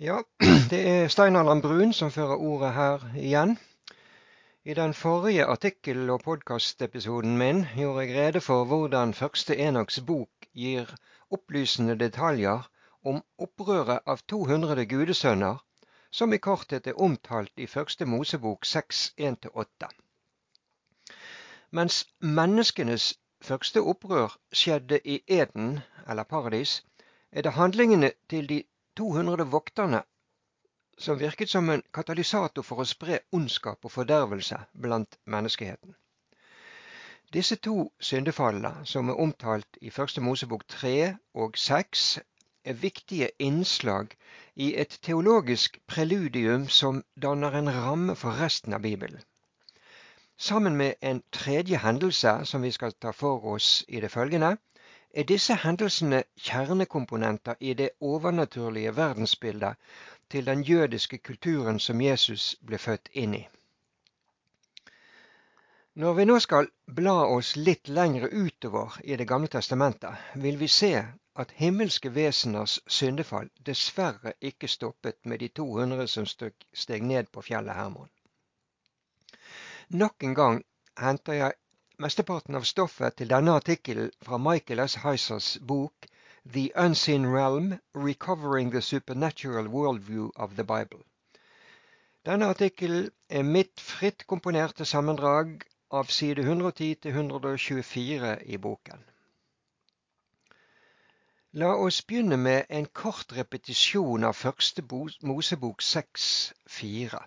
Ja, det er Steinar Landbrun som fører ordet her igjen. I den forrige artikkel- og podkastepisoden min gjorde jeg rede for hvordan første Enoks bok gir opplysende detaljer om opprøret av 200 gudesønner, som i korthet er omtalt i første Mosebok 6, 1-8. Mens menneskenes første opprør skjedde i Eden, eller paradis, er det handlingene til de 200 vokterne som virket som en katalysator for å spre ondskap og fordervelse blant menneskeheten. Disse to syndefallene, som er omtalt i Første Mosebok 3 og 6, er viktige innslag i et teologisk preludium som danner en ramme for resten av Bibelen. Sammen med en tredje hendelse som vi skal ta for oss i det følgende, er disse hendelsene kjernekomponenter i det overnaturlige verdensbildet til den jødiske kulturen som Jesus ble født inn i. Når vi nå skal bla oss litt lengre utover i Det gamle testamentet, vil vi se at himmelske veseners syndefall dessverre ikke stoppet med de 200 som steg ned på fjellet Hermon. Nok en gang henter jeg Mesteparten av stoffet til denne artikkelen fra Michael S. Heisers bok The Unseen Realm Recovering the Supernatural Worldview of the Bible. Denne artikkelen er mitt fritt komponerte sammendrag av side 110 til 124 i boken. La oss begynne med en kort repetisjon av første Mosebok 6,4.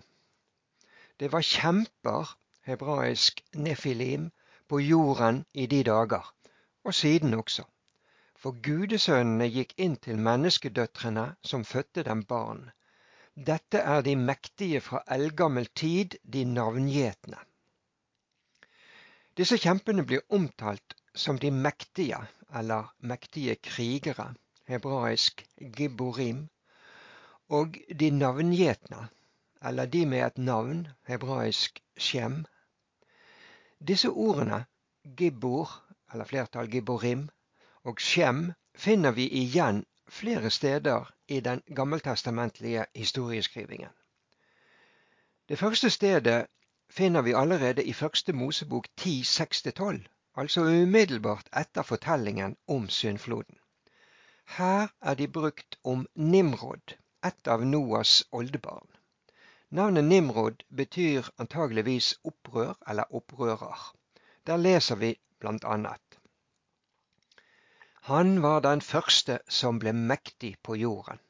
Det var kjemper, hebraisk nefilim, på jorden i de dager, og siden også. For gudesønnene gikk inn til menneskedøtrene som fødte dem barn. Dette er de mektige fra eldgammel tid, de navngjetne. Disse kjempene blir omtalt som de mektige, eller mektige krigere, hebraisk gibborim, og de navngjetne, eller de med et navn, hebraisk shem, disse ordene, gibbor, eller flertall gibborim, og skjem finner vi igjen flere steder i den gammeltestamentlige historieskrivingen. Det første stedet finner vi allerede i første Mosebok 10, 6-12, altså umiddelbart etter fortellingen om syndfloden. Her er de brukt om Nimrod, et av Noas oldebarn. Navnet Nimrod betyr antageligvis opprør eller opprører. Der leser vi blant annet. Han var den første som ble mektig på jorden.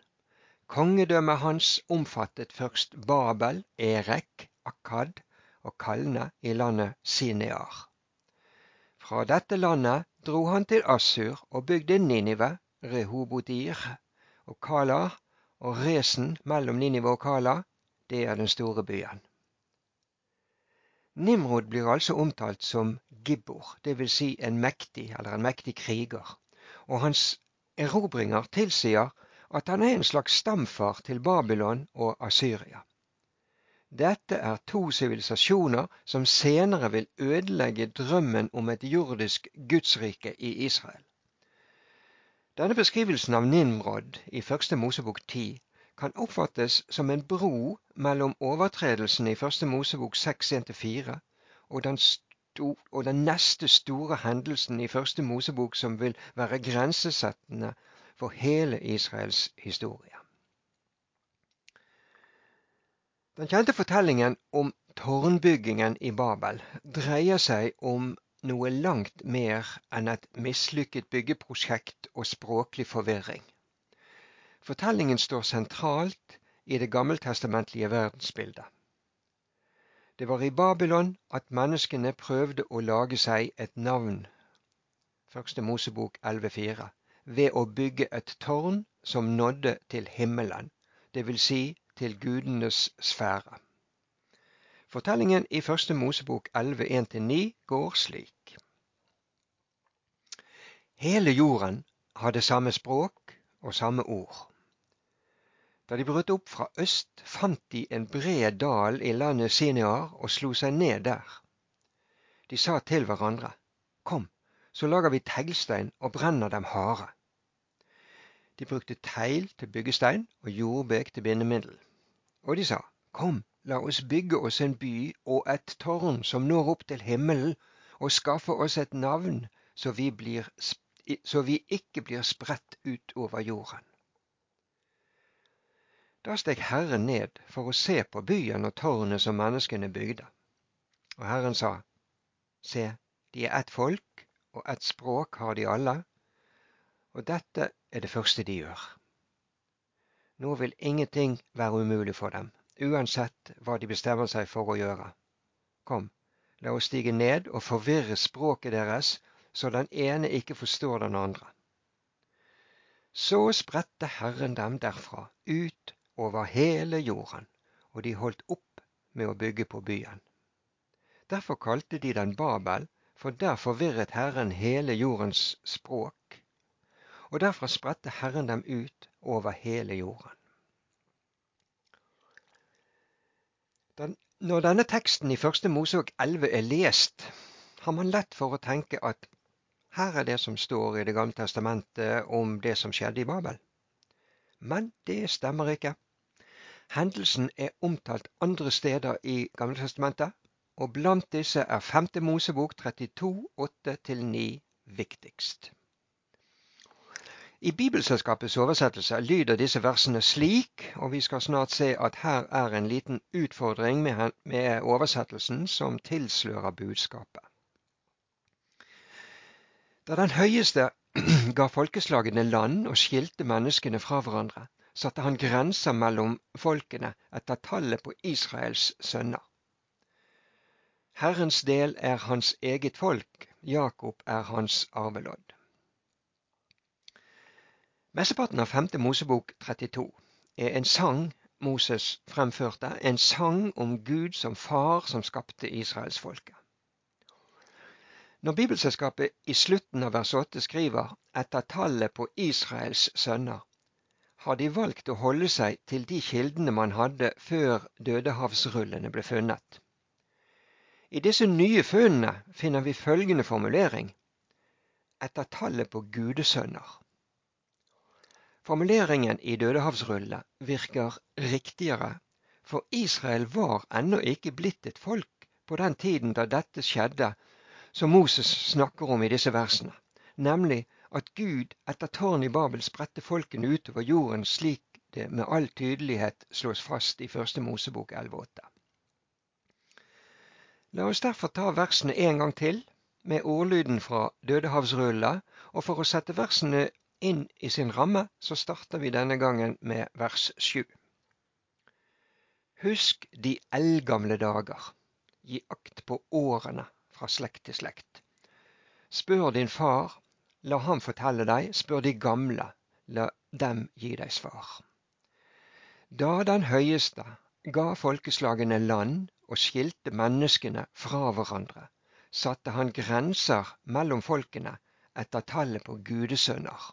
Kongedømmet hans omfattet først Babel, Erek, Akkad og Kalne i landet Sinear. Fra dette landet dro han til Assur og bygde Ninive, Rehobodir og Kala og Resen mellom Ninive og Kala, det er den store byen. Nimrod blir altså omtalt som gibbor, dvs. Si en mektig eller en mektig kriger, og hans erobringer tilsier at han er en slags stamfar til Babylon og Asyria. Dette er to sivilisasjoner som senere vil ødelegge drømmen om et jordisk gudsrike i Israel. Denne beskrivelsen av Nimrod i første Mosebok 10 kan oppfattes som en bro mellom overtredelsen i Første Mosebok 6.1-4 og, og den neste store hendelsen i Første Mosebok som vil være grensesettende for hele Israels historie. Den kjente fortellingen om tårnbyggingen i Babel dreier seg om noe langt mer enn et mislykket byggeprosjekt og språklig forvirring. Fortellingen står sentralt i det gammeltestamentlige verdensbildet. Det var i Babylon at menneskene prøvde å lage seg et navn, første Mosebok 11,4, ved å bygge et tårn som nådde til himmelen, dvs. Si til gudenes sfære. Fortellingen i første Mosebok 11,1-9 går slik. Hele jorden hadde samme språk og samme ord. Da de brøt opp fra øst, fant de en bred dal i landet Sinear og slo seg ned der. De sa til hverandre, Kom, så lager vi teglstein og brenner dem harde. De brukte tegl til byggestein og jordbek til bindemiddel. Og de sa, Kom, la oss bygge oss en by og et tårn som når opp til himmelen, og skaffe oss et navn, så vi, blir, så vi ikke blir spredt ut over jorden. Da steg Herren ned for å se på byen og tårnet som menneskene bygde. Og Herren sa, Se, de er ett folk, og ett språk har de alle, og dette er det første de gjør. Nå vil ingenting være umulig for dem, uansett hva de bestemmer seg for å gjøre. Kom, la oss stige ned og forvirre språket deres, så den ene ikke forstår den andre. Så spredte Herren dem derfra ut over hele jorden, og de holdt opp med å bygge på byen. Derfor kalte de den Babel, for der forvirret Herren hele jordens språk. Og derfra spredte Herren dem ut over hele jorden. Den, når denne teksten i første Mosebok 11 er lest, har man lett for å tenke at her er det som står i Det gamle testamentet om det som skjedde i Babel. Men det stemmer ikke. Hendelsen er omtalt andre steder i Gamle testamentet, og blant disse er 5. Mosebok 32, 8-9 viktigst. I Bibelselskapets oversettelse lyder disse versene slik, og vi skal snart se at her er en liten utfordring med, med oversettelsen som tilslører budskapet. Da den høyeste ga folkeslagene land og skilte menneskene fra hverandre, satte han grenser mellom folkene etter tallet på Israels sønner. Herrens del er hans eget folk, Jakob er hans arvelodd. Mesteparten av 5. Mosebok 32 er en sang Moses fremførte, en sang om Gud som far som skapte israelsfolket. Når Bibelselskapet i slutten av vers 8 skriver etter tallet på Israels sønner, har de valgt å holde seg til de kildene man hadde før Dødehavsrullene ble funnet. I disse nye funnene finner vi følgende formulering etter tallet på gudesønner. Formuleringen i Dødehavsrullene virker riktigere, for Israel var ennå ikke blitt et folk på den tiden da dette skjedde som Moses snakker om i disse versene, nemlig at Gud etter tårnet i Babel spredte folkene utover jorden slik det med all tydelighet slås fast i første Mosebok 11,8. La oss derfor ta versene en gang til, med ordlyden fra Dødehavsrulla, og for å sette versene inn i sin ramme, så starter vi denne gangen med vers 7. Husk de eldgamle dager, gi akt på årene fra slekt til slekt. Spør din far, la ham fortelle deg, spør de gamle, la dem gi deg svar. Da den høyeste ga folkeslagene land og skilte menneskene fra hverandre, satte han grenser mellom folkene etter tallet på gudesønner.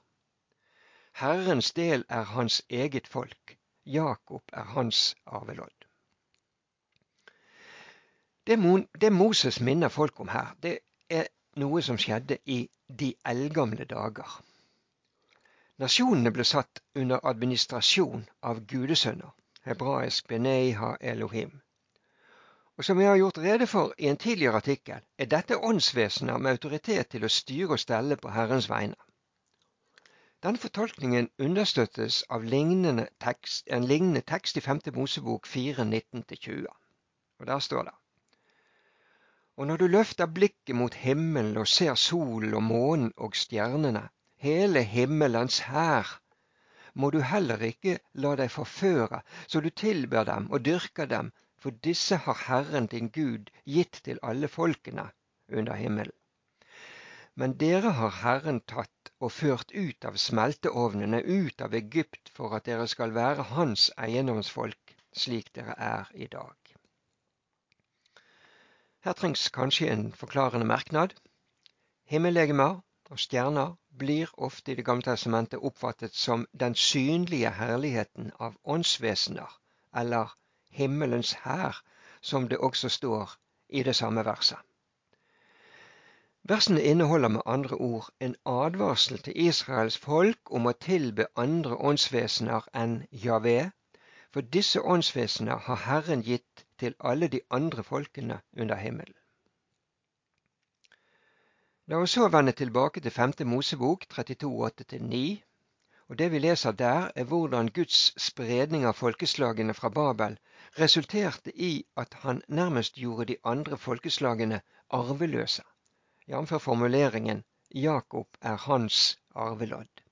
Herrens del er hans eget folk, Jakob er hans arvelodd. Det, det Moses minner folk om her, det er noe som skjedde i de eldgamle dager. Nasjonene ble satt under administrasjon av gudesønner, hebraisk Beneiha Elohim. Og Som jeg har gjort rede for i en tidligere artikkel, er dette åndsvesener med autoritet til å styre og stelle på Herrens vegne. Denne fortolkningen understøttes av lignende tekst, en lignende tekst i 5. Mosebok 4, 19-20. Og Der står det og når du løfter blikket mot himmelen og ser solen og månen og stjernene, hele himmelens hær, må du heller ikke la deg forføre så du tilber dem og dyrker dem, for disse har Herren din Gud gitt til alle folkene under himmelen. Men dere har Herren tatt og ført ut av smelteovnene, ut av Egypt, for at dere skal være Hans eiendomsfolk, slik dere er i dag. Her trengs kanskje en forklarende merknad. Himmellegemer og stjerner blir ofte i Det gamle testamentet oppfattet som den synlige herligheten av åndsvesener, eller himmelens hær, som det også står i det samme verset. Versene inneholder med andre ord en advarsel til Israels folk om å tilbe andre åndsvesener enn Javé, for disse åndsvesener har Herren gitt til alle de andre folkene under himmelen. La oss så vende tilbake til 5. Mosebok 32, 8-9. Og Det vi leser der, er hvordan Guds spredning av folkeslagene fra Babel resulterte i at han nærmest gjorde de andre folkeslagene arveløse jf. formuleringen 'Jakob er hans arvelodd'.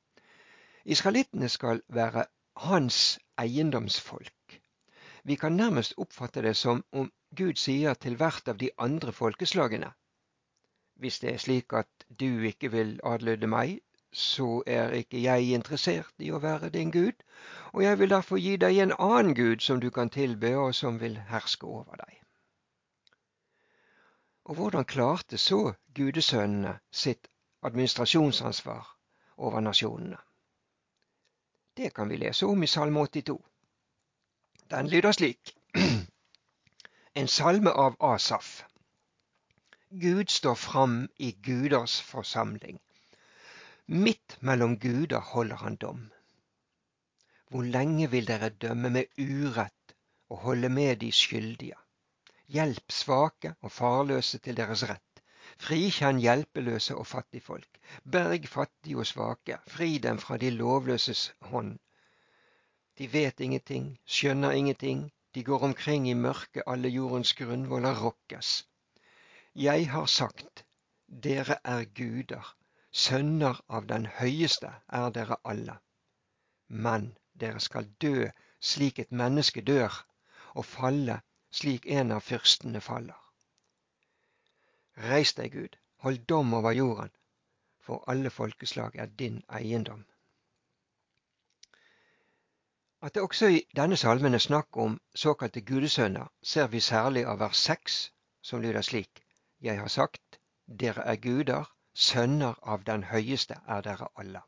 Israelittene skal være hans eiendomsfolk. Vi kan nærmest oppfatte det som om Gud sier til hvert av de andre folkeslagene hvis det er slik at du ikke vil adlyde meg, så er ikke jeg interessert i å være din Gud, og jeg vil derfor gi deg en annen Gud som du kan tilbe, og som vil herske over deg. Og hvordan klarte så gudesønnene sitt administrasjonsansvar over nasjonene? Det kan vi lese om i Salme 82. Den lyder slik. En salme av Asaf. Gud står fram i guders forsamling. Midt mellom guder holder han dom. Hvor lenge vil dere dømme med urett og holde med de skyldige? Hjelp svake og farløse til deres rett. Frikjenn hjelpeløse og fattigfolk. Berg fattige og svake. Fri dem fra de lovløses hånd. De vet ingenting, skjønner ingenting. De går omkring i mørket, alle jordens grunnvoller rokkes. Jeg har sagt, dere er guder, sønner av den høyeste er dere alle. Men dere skal dø slik et menneske dør, og falle slik en av fyrstene faller. Reis deg, Gud, hold dom over jorden, for alle folkeslag er din eiendom. At det også i denne salmen er snakk om såkalte gudesønner, ser vi særlig av vers 6, som lyder slik:" Jeg har sagt, dere er guder, sønner av den høyeste er dere alle.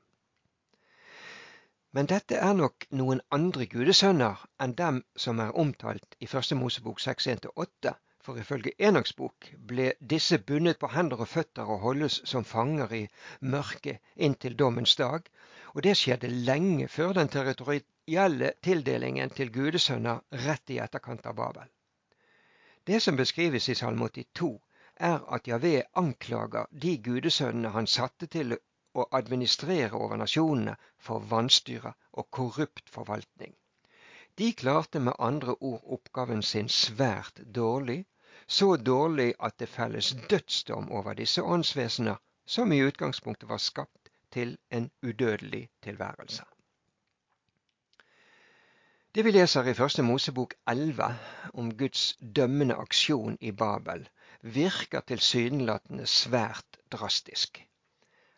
Men dette er nok noen andre gudesønner enn dem som er omtalt i Første Mosebok 6.1-8, for ifølge Enoks bok ble disse bundet på hender og føtter og holdes som fanger i mørket inntil dommens dag, og det skjedde lenge før den territorielle tildelingen til gudesønner rett i etterkant av Babel. Det som beskrives i Salme 82, er at Javé anklager de gudesønnene han satte til å administrere over nasjonene for vanstyre og korrupt forvaltning. De klarte med andre ord oppgaven sin svært dårlig, så dårlig at det felles dødsdom over disse åndsvesener, som i utgangspunktet var skapt til en udødelig tilværelse. Det vi leser i Første Mosebok 11 om Guds dømmende aksjon i Babel, virker tilsynelatende svært drastisk.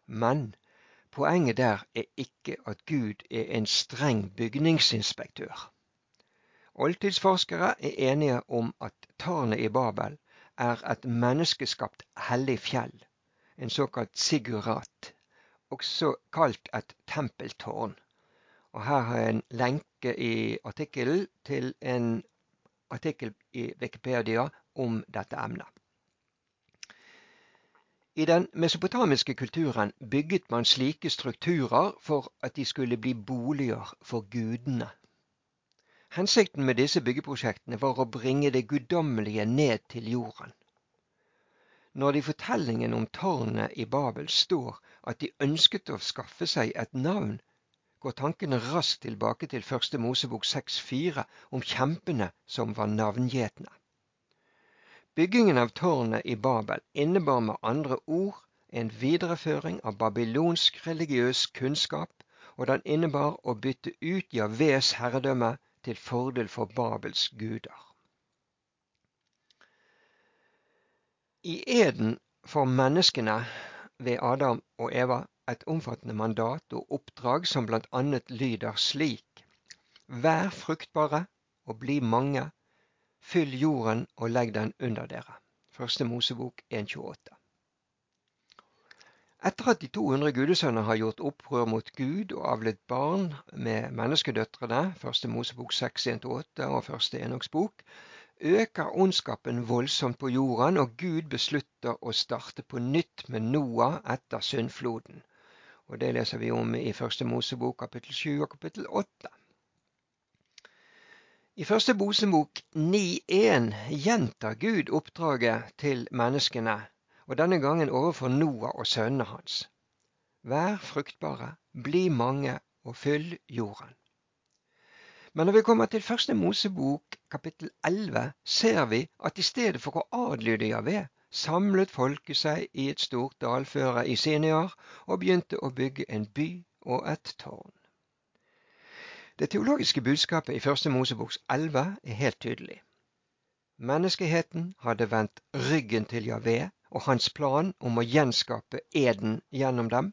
Men poenget der er ikke at Gud er en streng bygningsinspektør. Oldtidsforskere er enige om at tårnet i Babel er et menneskeskapt hellig fjell, en såkalt sigurat, også kalt et tempeltårn. Og Her har jeg en lenke i artikkelen til en artikkel i Wikipedia om dette emnet. I den mesopotamiske kulturen bygget man slike strukturer for at de skulle bli boliger for gudene. Hensikten med disse byggeprosjektene var å bringe det guddommelige ned til jorden. Når det i fortellingen om tårnet i Babel står at de ønsket å skaffe seg et navn, går tankene raskt tilbake til første Mosebok 6,4 om kjempene som var navngjetne. Byggingen av tårnet i Babel innebar med andre ord en videreføring av babylonsk religiøs kunnskap, og den innebar å bytte ut Javes herredømme til fordel for Babels guder. I eden får menneskene ved Adam og Eva et omfattende mandat og oppdrag som bl.a. lyder slik Vær fruktbare og bli mange, Fyll jorden og legg den under dere. Første Mosebok 1.28. Etter at de 200 gudesønner har gjort opprør mot Gud og avlet barn med menneskedøtrene, første Mosebok 6.1-8 og første Enoks bok, øker ondskapen voldsomt på jorden, og Gud beslutter å starte på nytt med Noah etter syndfloden. Og Det leser vi om i Første Mosebok kapittel 7 og kapittel 8. I Første Mosebok 9.1 gjentar Gud oppdraget til menneskene, og denne gangen overfor Noah og sønnene hans. Vær fruktbare, bli mange og fyll jorden. Men når vi kommer til Første Mosebok kapittel 11, ser vi at i stedet for å adlyde Javé, samlet folket seg i et stort dalføre i Sinear og begynte å bygge en by og et tårn. Det teologiske budskapet i Første Moseboks 11 er helt tydelig. Menneskeheten hadde vendt ryggen til Javé og hans plan om å gjenskape eden gjennom dem,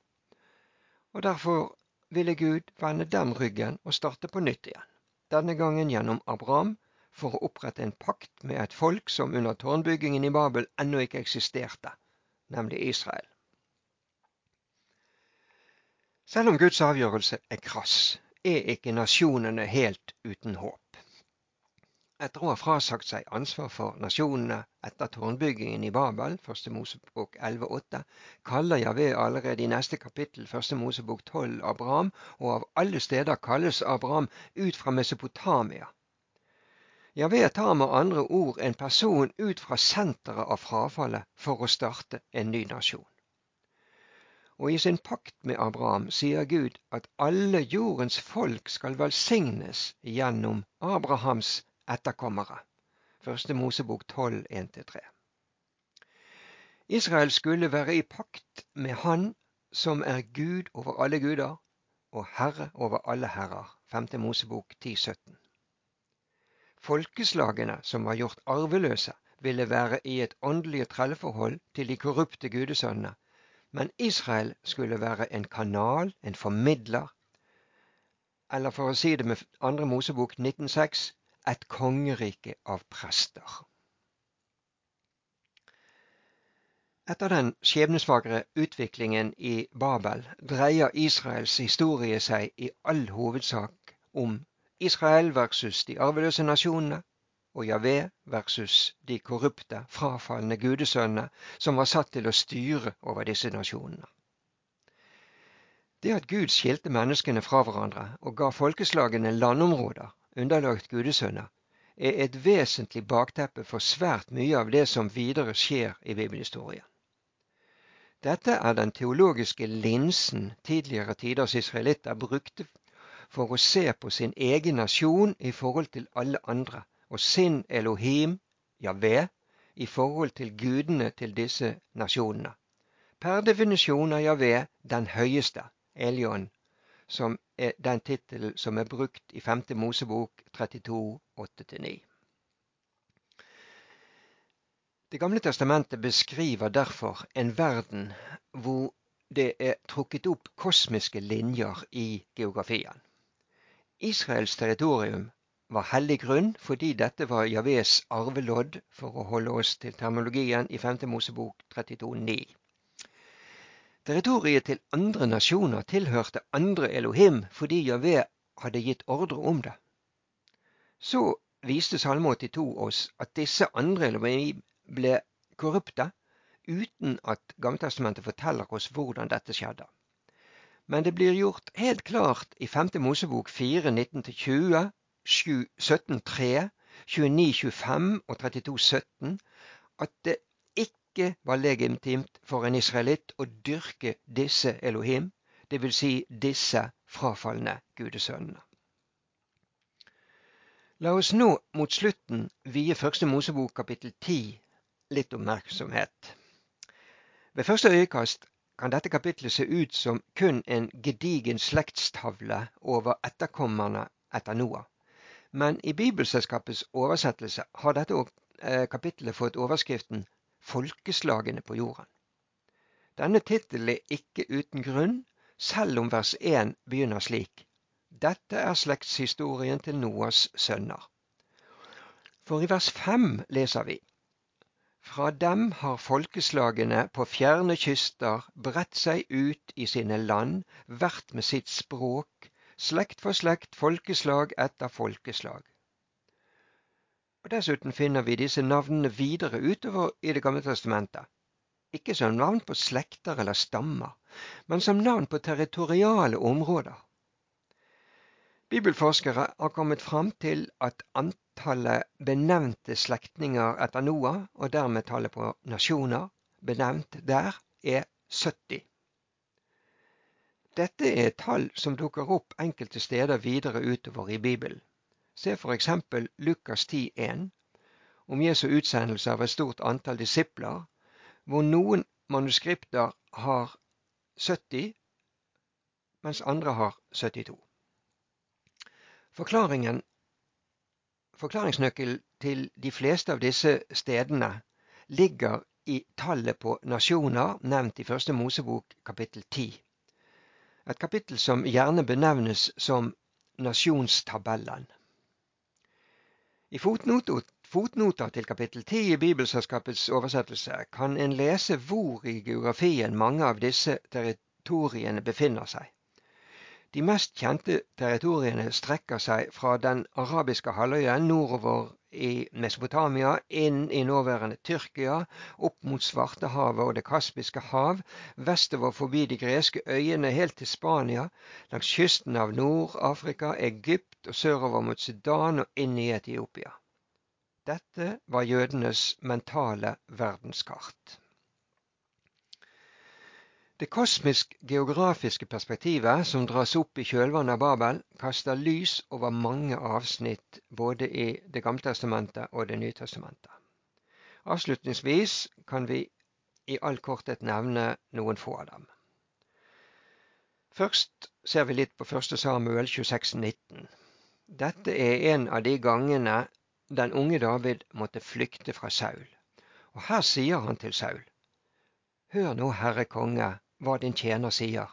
og derfor ville Gud vende dem ryggen og starte på nytt igjen denne gangen gjennom Abraham, for å opprette en pakt med et folk som under tårnbyggingen i Babel ennå ikke eksisterte, nemlig Israel. Selv om Guds avgjørelse er krass, er ikke nasjonene helt uten håp. Etter å ha frasagt seg ansvar for nasjonene etter tårnbyggingen i Babel, 1. Mosebok 11,8, kaller Javé allerede i neste kapittel, 1. Mosebok 12, Abraham, og av alle steder kalles Abraham ut fra Mesopotamia. Javé tar med andre ord en person ut fra senteret av frafallet for å starte en ny nasjon. Og i sin pakt med Abraham sier Gud at alle jordens folk skal velsignes gjennom Abrahams etterkommere. Første Mosebok 12, 1-3. Israel skulle være i pakt med Han som er Gud over alle guder og Herre over alle herrer. 5. Mosebok 10, 17. Folkeslagene som var gjort arveløse, ville være i et åndelig trelleforhold til de korrupte gudesønnene, men Israel skulle være en kanal, en formidler, eller for å si det med 2. Mosebok 1906 et kongerike av prester. Etter den skjebnesvakre utviklingen i Babel dreier Israels historie seg i all hovedsak om Israel versus de arveløse nasjonene og Javé versus de korrupte, frafalne gudesønnene som var satt til å styre over disse nasjonene. Det at Gud skilte menneskene fra hverandre og ga folkeslagene landområder, underlagt gudesønner, er et vesentlig bakteppe for svært mye av det som videre skjer i bibelhistorien. Dette er den teologiske linsen tidligere tiders israelitter brukte for å se på sin egen nasjon i forhold til alle andre, og sin Elohim, Javé, i forhold til gudene til disse nasjonene. Per definisjon er Javé den høyeste, Elion, som er den tittelen som er brukt i 5. Mosebok 32, 8-9. Det gamle testamentet beskriver derfor en verden hvor det er trukket opp kosmiske linjer i geografien. Israels territorium var hellig grunn fordi dette var Javés arvelodd, for å holde oss til terminologien i 5. Mosebok 32, 9. Territoriet til andre nasjoner tilhørte andre Elohim fordi Javé hadde gitt ordre om det. Så viste Salme 82 oss at disse andre Elohim ble korrupte, uten at Gammeltestamentet forteller oss hvordan dette skjedde. Men det blir gjort helt klart i 5. Mosebok 4, 19-20, 17, 3, 29, 25 og 32, 17 at det ikke var legitimt for en israelitt å dyrke disse Elohim, dvs. Si disse frafalne gudesønnene. La oss nå mot slutten vie Første Mosebok kapittel 10 litt oppmerksomhet. Ved første øyekast kan dette kapitlet se ut som kun en gedigen slektstavle over etterkommerne etter Noah. Men i Bibelselskapets oversettelse har dette eh, kapitlet fått overskriften folkeslagene på jorden. Denne tittelen er ikke uten grunn, selv om vers 1 begynner slik. Dette er slektshistorien til Noas sønner. For i vers 5 leser vi Fra dem har folkeslagene på fjerne kyster bredt seg ut i sine land, hvert med sitt språk, slekt for slekt, folkeslag etter folkeslag. Og Dessuten finner vi disse navnene videre utover i Det gamle testamentet. Ikke som navn på slekter eller stammer, men som navn på territoriale områder. Bibelforskere har kommet fram til at antallet benevnte slektninger etter Noah, og dermed tallet på nasjoner benevnt der, er 70. Dette er tall som dukker opp enkelte steder videre utover i Bibelen. Se for eksempel Lukas 10,1 om Jesu utsendelse av et stort antall disipler, hvor noen manuskripter har 70, mens andre har 72. Forklaringen Forklaringsnøkkelen til de fleste av disse stedene ligger i tallet på nasjoner nevnt i Første Mosebok kapittel 10. Et kapittel som gjerne benevnes som nasjonstabellen. I fotnoter til kapittel 10 i Bibelselskapets oversettelse kan en lese hvor i geografien mange av disse territoriene befinner seg. De mest kjente territoriene strekker seg fra den arabiske halvøya nordover i Mesopotamia, inn i nåværende Tyrkia, opp mot Svartehavet og Det kaspiske hav, vestover forbi de greske øyene helt til Spania, langs kysten av Nord-Afrika, Egypt og sørover mot Sudan og inn i Etiopia. Dette var jødenes mentale verdenskart. Det kosmisk-geografiske perspektivet som dras opp i kjølvannet av Babel, kaster lys over mange avsnitt både i Det gamle testamentet og Det nye testamentet. Avslutningsvis kan vi i all korthet nevne noen få av dem. Først ser vi litt på 1. Samuel 26,19. Dette er en av de gangene den unge David måtte flykte fra Saul. Og her sier han til Saul, Hør nå, Herre konge, hva din tjener sier.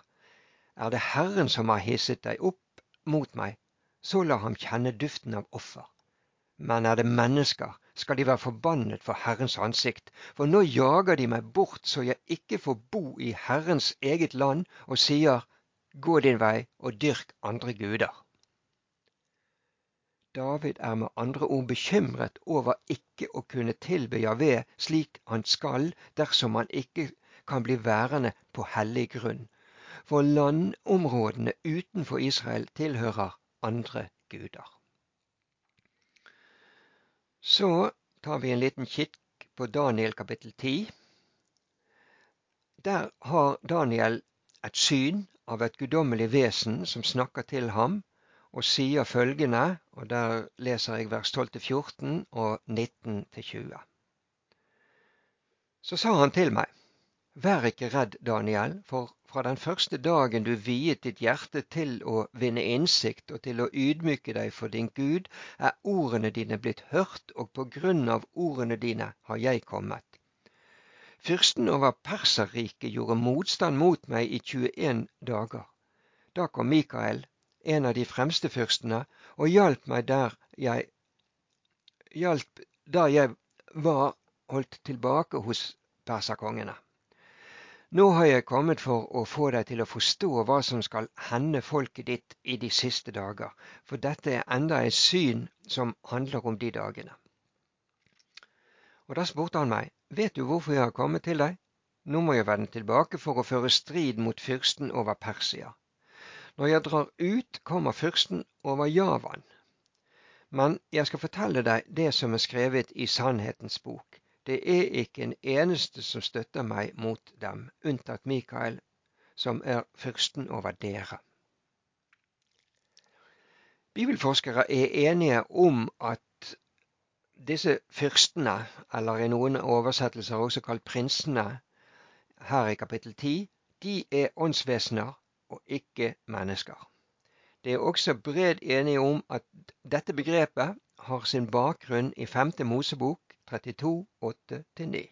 Er det Herren som har hisset deg opp mot meg, så la ham kjenne duften av offer. Men er det mennesker, skal de være forbannet for Herrens ansikt, for nå jager de meg bort så jeg ikke får bo i Herrens eget land, og sier, Gå din vei og dyrk andre guder. David er med andre ord bekymret over ikke å kunne tilbe Javé slik han skal dersom han ikke kan bli værende på hellig grunn, for landområdene utenfor Israel tilhører andre guder. Så tar vi en liten kikk på Daniel kapittel 10. Der har Daniel et syn av et guddommelig vesen som snakker til ham og sier følgende, og der leser jeg vers 12-14 og 19-20. Så sa han til meg, Vær ikke redd, Daniel, for fra den første dagen du viet ditt hjerte til å vinne innsikt og til å ydmyke deg for din Gud, er ordene dine blitt hørt, og på grunn av ordene dine har jeg kommet. Fyrsten over Perserriket gjorde motstand mot meg i 21 dager. Da kom Mikael, en av de fremste fyrstene, og hjalp meg der jeg hjalp der jeg var holdt tilbake hos perserkongene. Nå har jeg kommet for å få deg til å forstå hva som skal hende folket ditt i de siste dager, for dette er enda et syn som handler om de dagene. Og Da spurte han meg, vet du hvorfor jeg har kommet til deg? Nå må jeg vende tilbake for å føre strid mot fyrsten over Persia. Når jeg drar ut, kommer fyrsten over Javan. Men jeg skal fortelle deg det som er skrevet i Sannhetens bok. Det er ikke en eneste som støtter meg mot dem, unntatt Mikael, som er fyrsten over dere. Bibelforskere er enige om at disse fyrstene, eller i noen oversettelser også kalt prinsene, her i kapittel 10, de er åndsvesener og ikke mennesker. Det er også bred enighet om at dette begrepet har sin bakgrunn i 5. Mosebok 32, 8-9.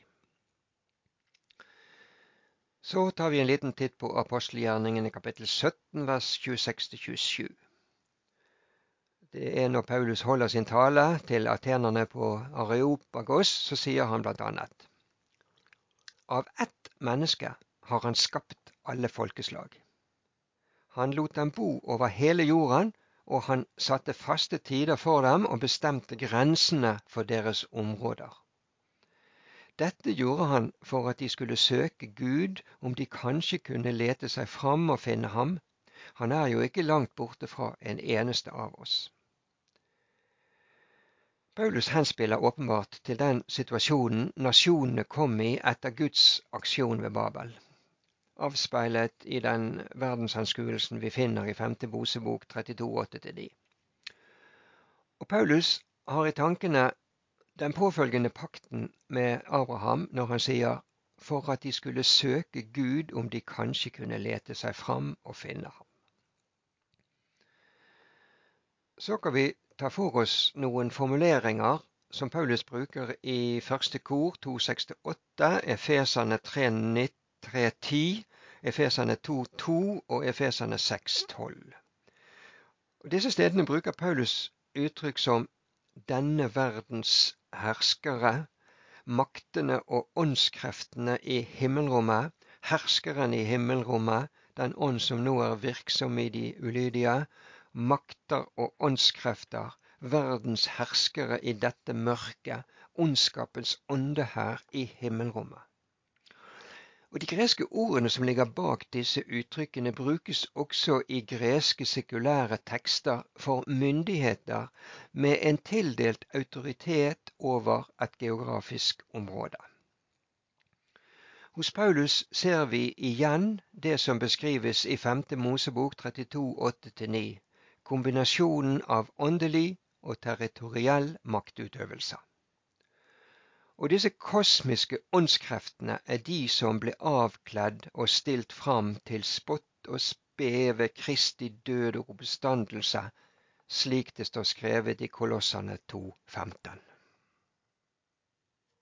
Så tar vi en liten titt på apostelgjerningene kapittel 17 vers 26-27. Det er når Paulus holder sin tale til atenerne på Areopagos, så sier han annet Av ett menneske har han skapt alle folkeslag. Han lot dem bo over hele jorden, og han satte faste tider for dem og bestemte grensene for deres områder. Dette gjorde han for at de skulle søke Gud om de kanskje kunne lete seg fram og finne ham. Han er jo ikke langt borte fra en eneste av oss. Paulus henspiller åpenbart til den situasjonen nasjonene kom i etter Guds aksjon ved Babel, avspeilet i den verdensanskuelsen vi finner i 5. Mosebok 32,8-9. Og Paulus har i tankene den påfølgende pakten med Abraham når han sier for at de skulle søke Gud om de kanskje kunne lete seg fram og finne ham. Så kan vi ta for oss noen formuleringer som Paulus bruker i første kor 268, Efesane 3.10, Efesane 2.2 og Efesane 6.12. Disse stedene bruker Paulus uttrykk som denne verdens herskere, maktene og åndskreftene i himmelrommet, herskeren i himmelrommet, den ånd som nå er virksom i de ulydige, makter og åndskrefter, verdens herskere i dette mørket, ondskapens ånde her i himmelrommet. Og De greske ordene som ligger bak disse uttrykkene, brukes også i greske sekulære tekster for myndigheter med en tildelt autoritet over et geografisk område. Hos Paulus ser vi igjen det som beskrives i 5. Mosebok 32, 8-9, kombinasjonen av åndelig og territoriell maktutøvelse. Og disse kosmiske åndskreftene er de som ble avkledd og stilt fram til spott og spe ved Kristi død og oppstandelse, slik det står skrevet i Kolossene 2,15.